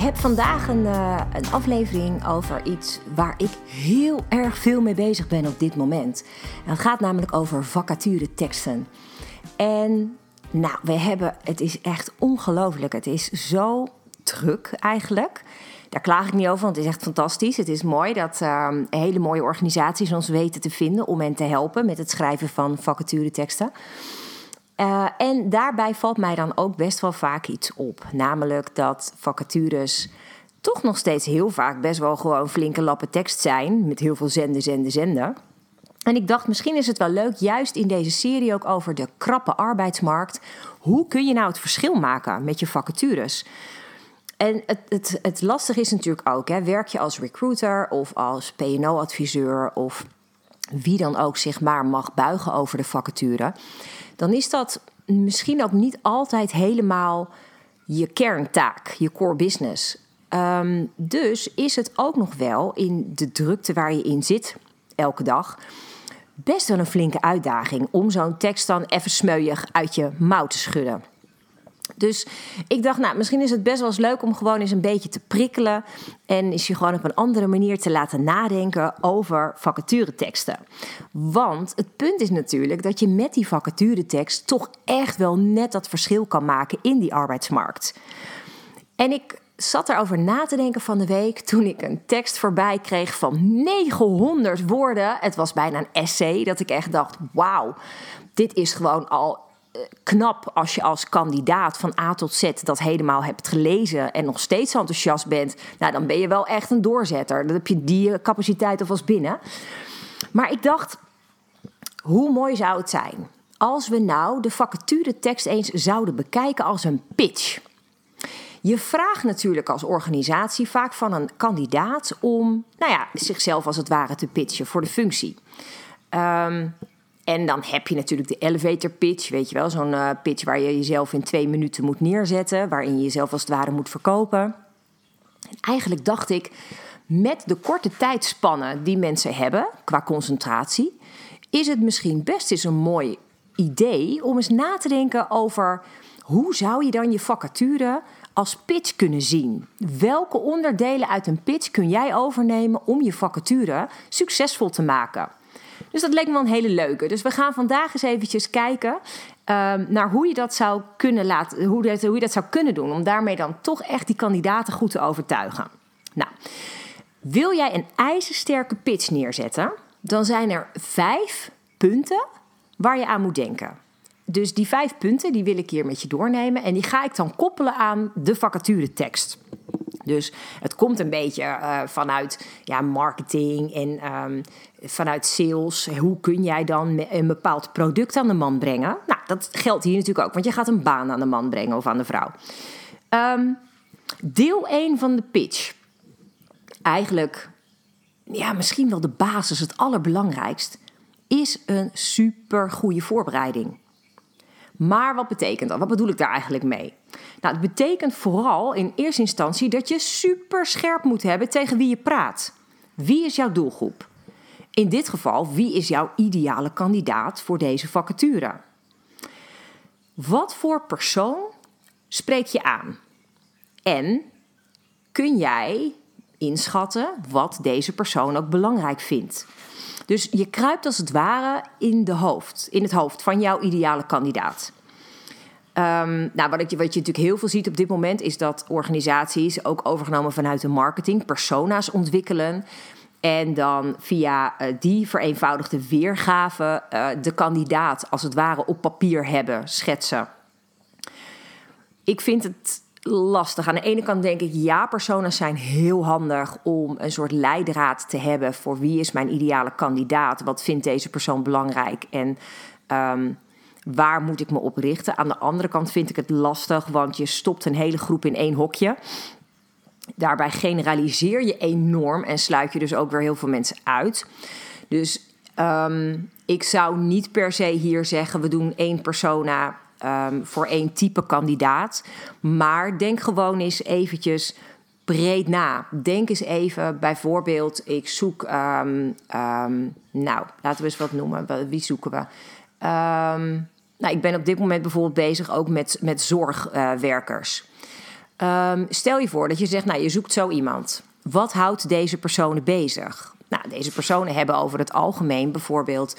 heb vandaag een, eh, een aflevering over iets waar ik heel erg veel mee bezig ben op dit moment. het gaat namelijk over vacature teksten. En nou, we hebben, het is echt ongelooflijk. Het is zo druk eigenlijk. Daar klaag ik niet over, want het is echt fantastisch. Het is mooi dat ehm, hele mooie organisaties ons weten te vinden om hen te helpen met het schrijven van vacatureteksten. Uh, en daarbij valt mij dan ook best wel vaak iets op. Namelijk dat vacatures toch nog steeds heel vaak best wel gewoon flinke lappen tekst zijn. Met heel veel zenden, zenden, zenden. En ik dacht, misschien is het wel leuk, juist in deze serie ook over de krappe arbeidsmarkt. Hoe kun je nou het verschil maken met je vacatures? En het, het, het lastige is natuurlijk ook, hè, werk je als recruiter of als PO-adviseur of wie dan ook zich maar mag buigen over de vacature, dan is dat misschien ook niet altijd helemaal je kerntaak, je core business. Ehm, dus is het ook nog wel in de drukte waar je in zit elke dag best wel een flinke uitdaging om zo'n tekst dan even smeuig uit je mouw te schudden. Dus ik dacht, nou, misschien is het best wel eens leuk om gewoon eens een beetje te prikkelen. En is je gewoon op een andere manier te laten nadenken over vacatureteksten. Want het punt is natuurlijk dat je met die vacaturetekst toch echt wel net dat verschil kan maken in die arbeidsmarkt. En ik zat erover na te denken van de week toen ik een tekst voorbij kreeg van 900 woorden. Het was bijna een essay dat ik echt dacht: wauw, dit is gewoon al knap als je als kandidaat van A tot Z dat helemaal hebt gelezen en nog steeds enthousiast bent. Nou, dan ben je wel echt een doorzetter. Dan heb je die capaciteit alvast binnen. Maar ik dacht, hoe mooi zou het zijn als we nou de vacature tekst eens zouden bekijken als een pitch. Je vraagt natuurlijk als organisatie vaak van een kandidaat om nou ja, zichzelf als het ware te pitchen voor de functie. Um, en dan heb je natuurlijk de elevator pitch, weet je wel, zo'n uh, pitch waar je jezelf in twee minuten moet neerzetten, waarin je jezelf als het ware moet verkopen. En eigenlijk dacht ik, met de korte tijdspannen die mensen hebben qua concentratie, is het misschien best eens een mooi idee om eens na te denken over hoe zou je dan je vacature als pitch kunnen zien? Welke onderdelen uit een pitch kun jij overnemen om je vacature succesvol te maken? Dus dat leek me wel een hele leuke. Dus we gaan vandaag eens eventjes kijken ehm, naar hoe je dat zou kunnen laten, hoe, hoe je dat zou kunnen doen. Om daarmee dan toch echt die kandidaten goed te overtuigen. Nou, wil jij een ijzersterke pitch neerzetten, dan zijn er vijf punten waar je aan moet denken. Dus die vijf punten die wil ik hier met je doornemen en die ga ik dan koppelen aan de vacaturetekst. Dus het komt een beetje uh, vanuit ja, marketing en um, vanuit sales. Hoe kun jij dan een bepaald product aan de man brengen? Nou, dat geldt hier natuurlijk ook, want je gaat een baan aan de man brengen of aan de vrouw. Um, deel 1 van de pitch. Eigenlijk, ja, misschien wel de basis, het allerbelangrijkst, is een super goede voorbereiding. Maar wat betekent dat? Wat bedoel ik daar eigenlijk mee? Nou, het betekent vooral in eerste instantie dat je super scherp moet hebben tegen wie je praat. Wie is jouw doelgroep? In dit geval, wie is jouw ideale kandidaat voor deze vacature? Wat voor persoon spreek je aan? En kun jij inschatten wat deze persoon ook belangrijk vindt? Dus je kruipt als het ware in, de hoofd, in het hoofd van jouw ideale kandidaat. Um, nou, wat, je, wat je natuurlijk heel veel ziet op dit moment is dat organisaties ook overgenomen vanuit de marketing persona's ontwikkelen. En dan via uh, die vereenvoudigde weergave uh, de kandidaat als het ware op papier hebben, schetsen. Ik vind het lastig. Aan de ene kant denk ik, ja, persona's zijn heel handig om een soort leidraad te hebben voor wie is mijn ideale kandidaat, wat vindt deze persoon belangrijk en um, waar moet ik me op richten. Aan de andere kant vind ik het lastig, want je stopt een hele groep in één hokje. Daarbij generaliseer je enorm en sluit je dus ook weer heel veel mensen uit. Dus ehm, ik zou niet per se hier zeggen: we doen één persona um, voor één type kandidaat. Maar denk gewoon eens eventjes breed na. Denk eens even, bijvoorbeeld, ik zoek, um, nou, laten we eens wat noemen. Wie zoeken we? Nou, ik ben op dit moment bijvoorbeeld bezig ook met, met zorgwerkers. Uh, stel je voor dat je zegt, nou, je zoekt zo iemand. Wat houdt deze personen bezig? Nou, deze personen hebben over het algemeen bijvoorbeeld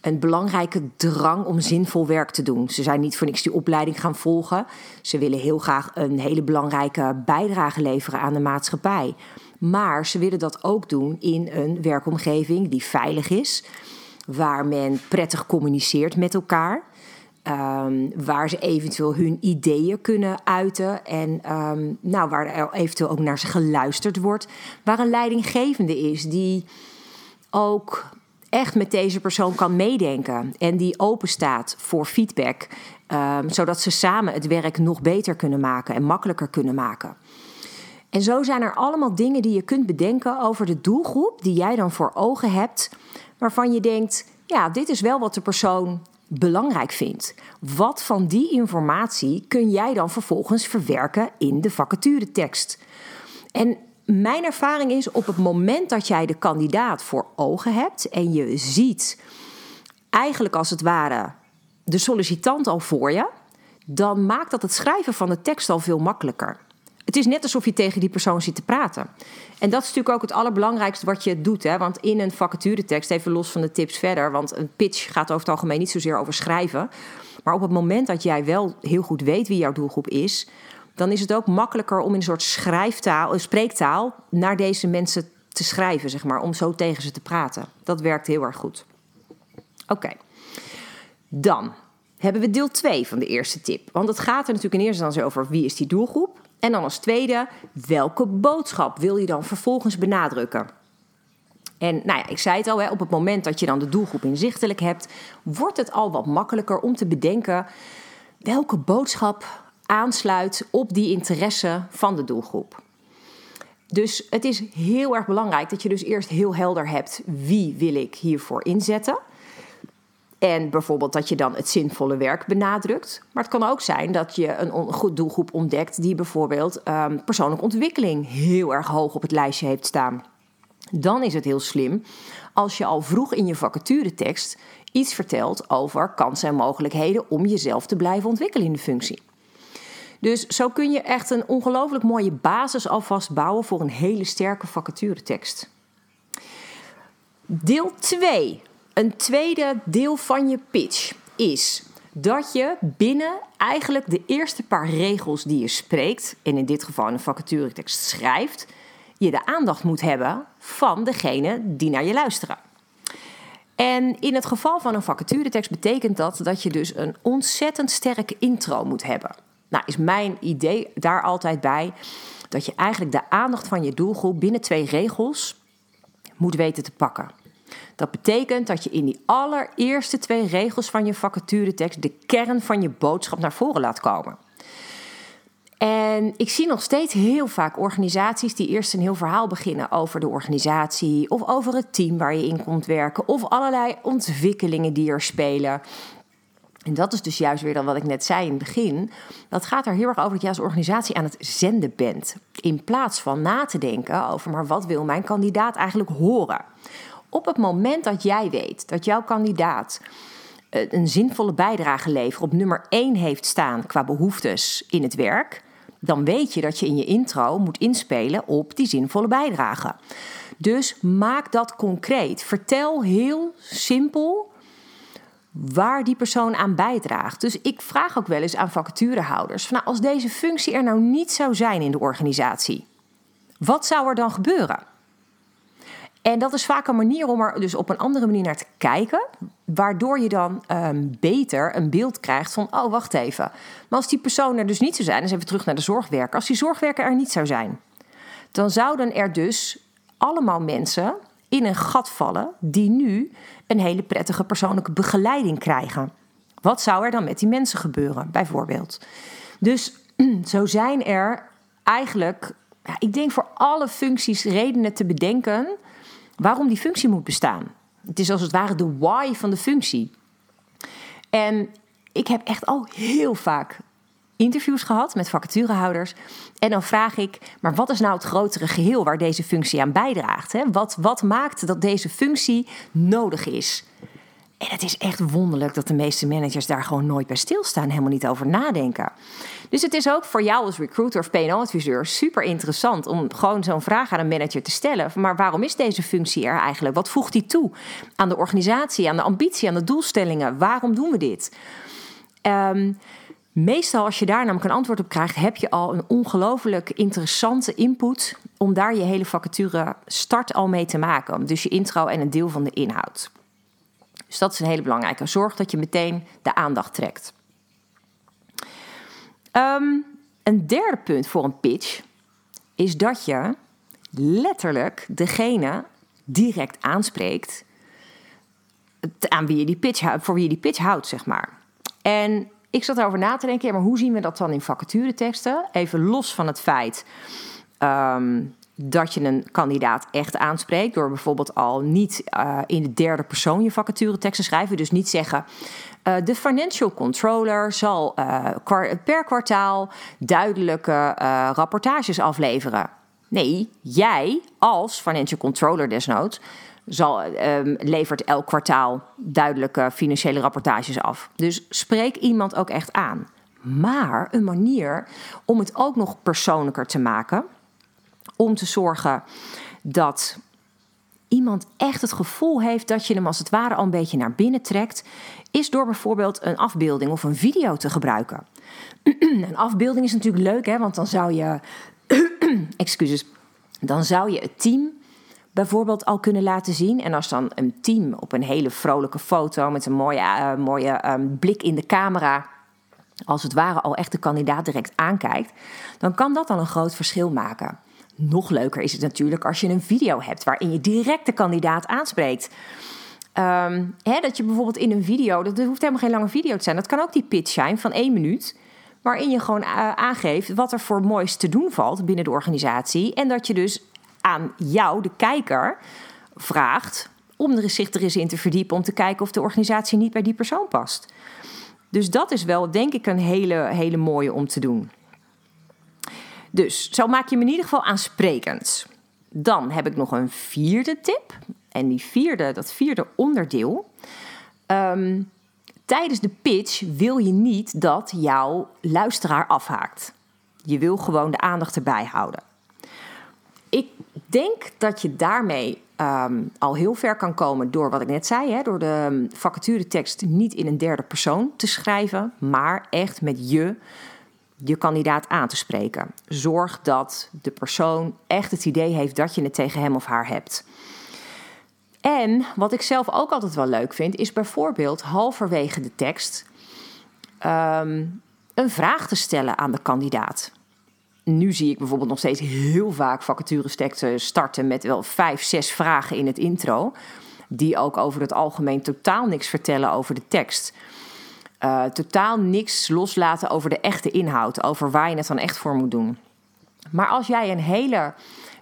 een belangrijke drang om zinvol werk te doen. Ze zijn niet voor niks die opleiding gaan volgen. Ze willen heel graag een hele belangrijke bijdrage leveren aan de maatschappij. Maar ze willen dat ook doen in een werkomgeving die veilig is, waar men prettig communiceert met elkaar. Um, waar ze eventueel hun ideeën kunnen uiten en um, nou, waar er eventueel ook naar ze geluisterd wordt. Waar een leidinggevende is die ook echt met deze persoon kan meedenken en die open staat voor feedback, um, zodat ze samen het werk nog beter kunnen maken en makkelijker kunnen maken. En zo zijn er allemaal dingen die je kunt bedenken over de doelgroep die jij dan voor ogen hebt, waarvan je denkt: ja, dit is wel wat de persoon belangrijk vindt. Wat van die informatie kun jij dan vervolgens verwerken in de vacaturetekst? En mijn ervaring is op het moment dat jij de kandidaat voor ogen hebt en je ziet eigenlijk als het ware de sollicitant al voor je, dan maakt dat het schrijven van de tekst al veel makkelijker. Het is net alsof je tegen die persoon zit te praten. En dat is natuurlijk ook het allerbelangrijkste wat je doet. Hè? Want in een vacaturetekst, even los van de tips verder, want een pitch gaat over het algemeen niet zozeer over schrijven. Maar op het moment dat jij wel heel goed weet wie jouw doelgroep is, dan is het ook makkelijker om in een soort schrijftaal, spreektaal naar deze mensen te schrijven, zeg maar, om zo tegen ze te praten. Dat werkt heel erg goed. Oké. Dan hebben we deel 2 van de eerste tip. Want het gaat er natuurlijk in eerste instantie over wie is die doelgroep. En dan als tweede, welke boodschap wil je dan vervolgens benadrukken? En nou ja, ik zei het al, hè, op het moment dat je dan de doelgroep inzichtelijk hebt, wordt het al wat makkelijker om te bedenken welke boodschap aansluit op die interesse van de doelgroep. Dus het is heel erg belangrijk dat je dus eerst heel helder hebt wie wil ik hiervoor inzetten. En bijvoorbeeld dat je dan het zinvolle werk benadrukt. Maar het kan ook zijn dat je een goed doelgroep ontdekt die bijvoorbeeld um, persoonlijke ontwikkeling heel erg hoog op het lijstje heeft staan. Dan is het heel slim als je al vroeg in je vacaturetekst iets vertelt over kansen en mogelijkheden om jezelf te blijven ontwikkelen in de functie. Dus zo kun je echt een ongelooflijk mooie basis alvast bouwen voor een hele sterke vacaturetekst. Deel 2, een tweede deel van je pitch, is dat je binnen eigenlijk de eerste paar regels die je spreekt, en in dit geval een vacaturetekst schrijft, je de aandacht moet hebben van degene die naar je luisteren. En in het geval van een vacaturetekst betekent dat dat je dus een ontzettend sterke intro moet hebben. Nou, is mijn idee daar altijd bij dat je eigenlijk de aandacht van je doelgroep binnen twee regels moet weten te pakken. Dat betekent dat je in die allereerste twee regels van je vacaturetekst de kern van je boodschap naar voren laat komen. En ik zie nog steeds heel vaak organisaties die eerst een heel verhaal beginnen over de organisatie of over het team waar je in komt werken of allerlei ontwikkelingen die er spelen. En dat is dus juist weer dan wat ik net zei in het begin. Dat gaat er heel erg over dat je als organisatie aan het zenden bent. In plaats van na te denken over, maar wat wil mijn kandidaat eigenlijk horen? Op het moment dat jij weet dat jouw kandidaat eh, een zinvolle bijdrage levert, op nummer 1 heeft staan qua behoeftes in het werk, dan weet je dat je in je intro moet inspelen op die zinvolle bijdrage. Dus maak dat concreet. Vertel heel simpel waar die persoon aan bijdraagt. Dus ik vraag ook wel eens aan vacaturehouders: nou, als deze functie er nou niet zou zijn in de organisatie, wat zou er dan gebeuren? En dat is vaak een manier om er dus op een andere manier naar te kijken, waardoor je dan um, beter een beeld krijgt van: oh, wacht even. Maar als die persoon er dus niet zou zijn, dus even terug naar de zorgwerker, als die zorgwerker er niet zou zijn, dan zouden er dus allemaal mensen in een gat vallen die nu een hele prettige persoonlijke begeleiding krijgen. Wat zou er dan met die mensen gebeuren, bijvoorbeeld? Dus zo zijn er eigenlijk, ik denk voor alle functies redenen te bedenken waarom die functie moet bestaan. Het is als het ware de why van de functie. En ik heb echt al heel vaak interviews gehad met vacaturehouders. En dan vraag ik, maar wat is nou het grotere geheel waar deze functie aan bijdraagt? Hè? Wat, wat maakt dat deze functie nodig is? En het is echt wonderlijk dat de meeste managers daar gewoon nooit bij stilstaan, helemaal niet over nadenken. Dus het is ook voor jou als recruiter of PNO-adviseur super interessant om gewoon zo'n vraag aan een manager te stellen. Maar waarom is deze functie er eigenlijk? Wat voegt die toe aan de organisatie, aan de ambitie, aan de doelstellingen? Waarom doen we dit? Um, Meestal als je daar namelijk een antwoord op krijgt, heb je al een ongelooflijk interessante input om daar je hele vacature start al mee te maken. Dus je intro en een deel van de inhoud. Dus dat is een hele belangrijke. Zorg dat je meteen de aandacht trekt. Ehm, een derde punt voor een pitch is dat je letterlijk degene direct aanspreekt aan wie je die pitch, voor wie je die pitch houdt, zeg maar. En ik zat erover na te denken, maar hoe zien we dat dan in vacatureteksten? Even los van het feit ehm, dat je een kandidaat echt aanspreekt. Door bijvoorbeeld al niet uh, in de derde persoon je vacaturetekst te schrijven. Dus niet zeggen. Uh, de financial controller zal uh, per kwartaal duidelijke rapportages afleveren. Nee, jij als financial controller desnoods zal, um, levert elk kwartaal duidelijke financiële rapportages af. Dus spreek iemand ook echt aan. Maar een manier om het ook nog persoonlijker te maken. Om te zorgen dat iemand echt het gevoel heeft dat je hem als het ware al een beetje naar binnen trekt, is door bijvoorbeeld een afbeelding of een video te gebruiken. een afbeelding is natuurlijk leuk, hè, want dan zou je. excuses. Dan zou je het team bijvoorbeeld al kunnen laten zien. En als dan een team op een hele vrolijke foto met een mooie, uh, mooie um, blik in de camera, als het ware al echt de kandidaat direct aankijkt, dan kan dat al een groot verschil maken. Nog leuker is het natuurlijk als je een video hebt waarin je direct de kandidaat aanspreekt. Um, hè, dat je bijvoorbeeld in een video, dat hoeft helemaal geen lange video te zijn, dat kan ook die pitch zijn van één minuut waarin je gewoon uh, aangeeft wat er voor moois te doen valt binnen de organisatie. En dat je dus aan jou, de kijker, vraagt om er zich er eens in te verdiepen om te kijken of de organisatie niet bij die persoon past. Dus dat is wel, denk ik, een hele, hele mooie om te doen. Dus zo maak je hem in ieder geval aansprekend. Dan heb ik nog een vierde tip. En die vierde, dat vierde onderdeel. Um, tijdens de pitch wil je niet dat jouw luisteraar afhaakt. Je wil gewoon de aandacht erbij houden ik denk dat je daarmee ehm, al heel ver kan komen door wat ik net zei. Hè, door de ehm, vacaturetekst niet in een derde persoon te schrijven, maar echt met je, je kandidaat aan te spreken. Zorg dat de persoon echt het idee heeft dat je het tegen hem of haar hebt. En wat ik zelf ook altijd wel leuk vind, is bijvoorbeeld halverwege de tekst ehm, een vraag te stellen aan de kandidaat nu zie ik bijvoorbeeld nog steeds heel vaak vacatures starten met wel vijf, zes vragen in het intro. Die ook over het algemeen totaal niks vertellen over de tekst. Uh, totaal niks loslaten over de echte inhoud, over waar je het dan echt voor moet doen. Maar als jij een hele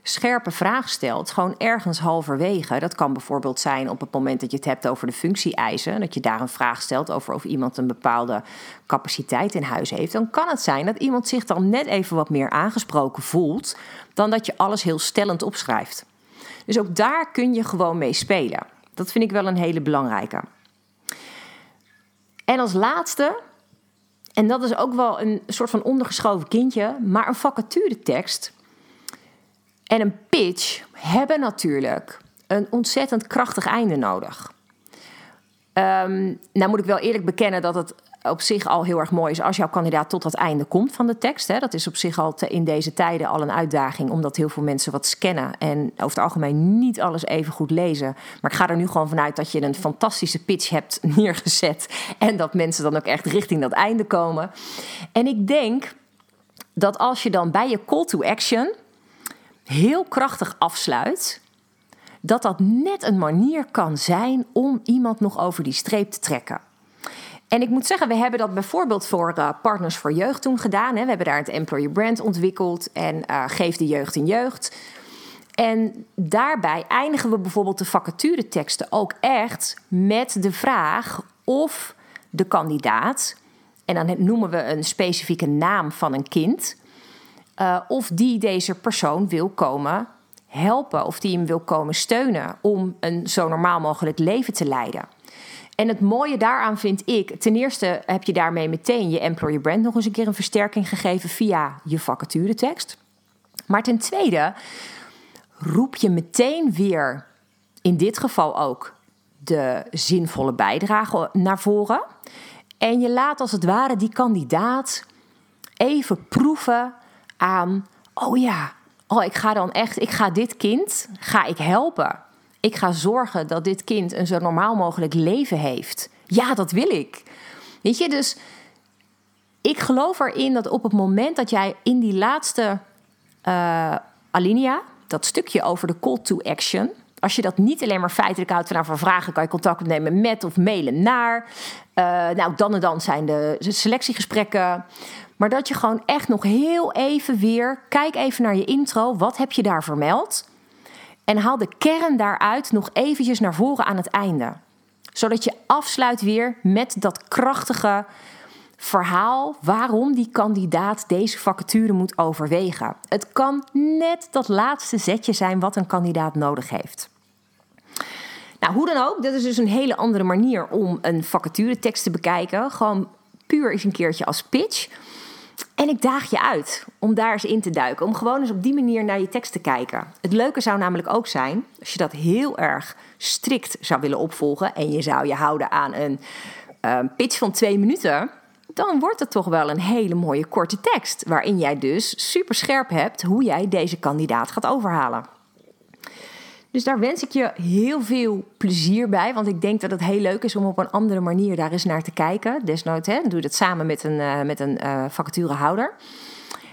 scherpe vraag stelt, gewoon ergens halverwege. Dat kan bijvoorbeeld zijn op het moment dat je het hebt over de functie-eisen, dat je daar een vraag stelt over of iemand een bepaalde capaciteit in huis heeft. Dan kan het zijn dat iemand zich dan net even wat meer aangesproken voelt dan dat je alles heel stellend opschrijft. Dus ook daar kun je gewoon mee spelen. Dat vind ik wel een hele belangrijke. En als laatste, en dat is ook wel een soort van ondergeschoven kindje, maar een vacaturetekst en een pitch hebben natuurlijk een ontzettend krachtig einde nodig. Um, nou moet ik wel eerlijk bekennen dat het op zich al heel erg mooi is als jouw kandidaat tot dat einde komt van de tekst. Hè. Dat is op zich al in deze tijden al een uitdaging, omdat heel veel mensen wat scannen en over het algemeen niet alles even goed lezen. Maar ik ga er nu gewoon vanuit dat je een fantastische pitch hebt neergezet en dat mensen dan ook echt richting dat einde komen. En ik denk dat als je dan bij je call to action heel krachtig afsluit, dat dat net een manier kan zijn om iemand nog over die streep te trekken. En ik moet zeggen, we hebben dat bijvoorbeeld voor uh, Partners voor Jeugd toen gedaan. Hè. We hebben daar het Employer Brand ontwikkeld en uh, Geef de Jeugd in Jeugd. En daarbij eindigen we bijvoorbeeld de vacatureteksten ook echt met de vraag of de kandidaat, en dan noemen we een specifieke naam van een kind, uh, of die deze persoon wil komen helpen of die hem wil komen steunen om een zo normaal mogelijk leven te leiden. En het mooie daaraan vind ik, ten eerste heb je daarmee meteen je employer brand nog eens een keer een versterking gegeven via je vacaturetekst. Maar ten tweede roep je meteen weer, in dit geval ook, de zinvolle bijdrage naar voren. En je laat als het ware die kandidaat even proeven aan, oh ja, oh ik ga dan echt, ik ga dit kind, ga ik helpen. Ik ga zorgen dat dit kind een zo normaal mogelijk leven heeft. Ja, dat wil ik. Weet je, dus ik geloof erin dat op het moment dat jij in die laatste uh, alinea, dat stukje over de call to action, als je dat niet alleen maar feitelijk houdt van nou, voor vragen kan je contact opnemen met of mailen naar. Uh, nou, dan en dan zijn de selectiegesprekken. Maar dat je gewoon echt nog heel even weer, kijk even naar je intro, wat heb je daar vermeld? En haal de kern daaruit nog eventjes naar voren aan het einde. Zodat je afsluit weer met dat krachtige verhaal waarom die kandidaat deze vacature moet overwegen. Het kan net dat laatste zetje zijn wat een kandidaat nodig heeft. Nou, hoe dan ook, dit is dus een hele andere manier om een vacaturetekst te bekijken. Gewoon puur eens een keertje als pitch. En ik daag je uit om daar eens in te duiken. Om gewoon eens op die manier naar je tekst te kijken. Het leuke zou namelijk ook zijn, als je dat heel erg strikt zou willen opvolgen. en je zou je houden aan een uh, pitch van twee minuten dan wordt het toch wel een hele mooie korte tekst. Waarin jij dus super scherp hebt hoe jij deze kandidaat gaat overhalen. Dus daar wens ik je heel veel plezier bij. Want ik denk dat het heel leuk is om op een andere manier daar eens naar te kijken. Desnoods hè, doe dat samen met een, uh, met een uh, vacaturehouder.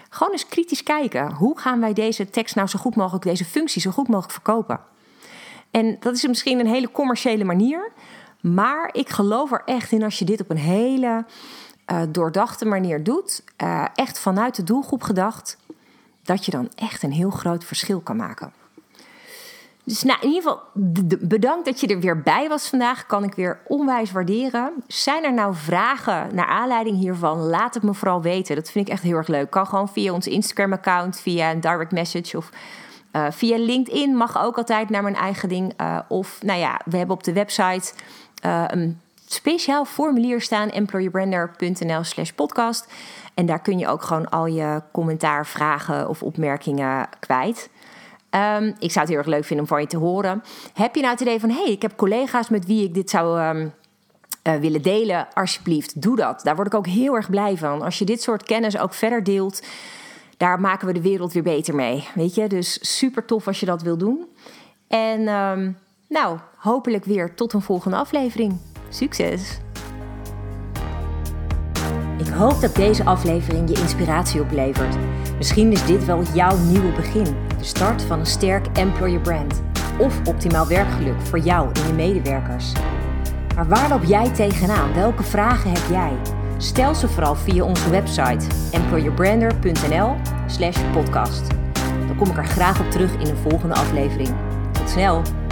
Gewoon eens kritisch kijken. Hoe gaan wij deze tekst nou zo goed mogelijk, deze functie zo goed mogelijk verkopen? En dat is misschien een hele commerciële manier. Maar ik geloof er echt in als je dit op een hele uh, doordachte manier doet, echt vanuit de doelgroep gedacht, dat je dan echt een heel groot verschil kan maken. Dus nou, in ieder geval bedankt dat je er weer bij was vandaag. Kan ik weer onwijs waarderen. Zijn er nou vragen naar aanleiding hiervan? Laat het me vooral weten. Dat vind ik echt heel erg leuk. Kan gewoon via ons Instagram-account, via een direct message of uh, via LinkedIn. Mag ook altijd naar mijn eigen ding. Uh, of nou ja, we hebben op de website uh, een speciaal formulier staan, employerbrander.nl slash podcast. En daar kun je ook gewoon al je commentaar, vragen of opmerkingen kwijt. Um, ik zou het heel erg leuk vinden om van je te horen. Heb je nou het idee van, hé, hey, ik heb collega's met wie ik dit zou um, uh, willen delen? Alsjeblieft, doe dat. Daar word ik ook heel erg blij van. Als je dit soort kennis ook verder deelt, daar maken we de wereld weer beter mee. Weet je, dus super tof als je dat wil doen. En um, nou, hopelijk weer tot een volgende aflevering. Succes! Ik hoop dat deze aflevering je inspiratie oplevert. Misschien is dit wel jouw nieuwe begin, start van een sterk employer brand of optimaal werkgeluk voor jou en je medewerkers. Maar waar loop jij tegenaan? Welke vragen heb jij? Stel ze vooral via onze website employerbrander.nl/podcast. Dan kom ik er graag op terug in een volgende aflevering. Tot snel!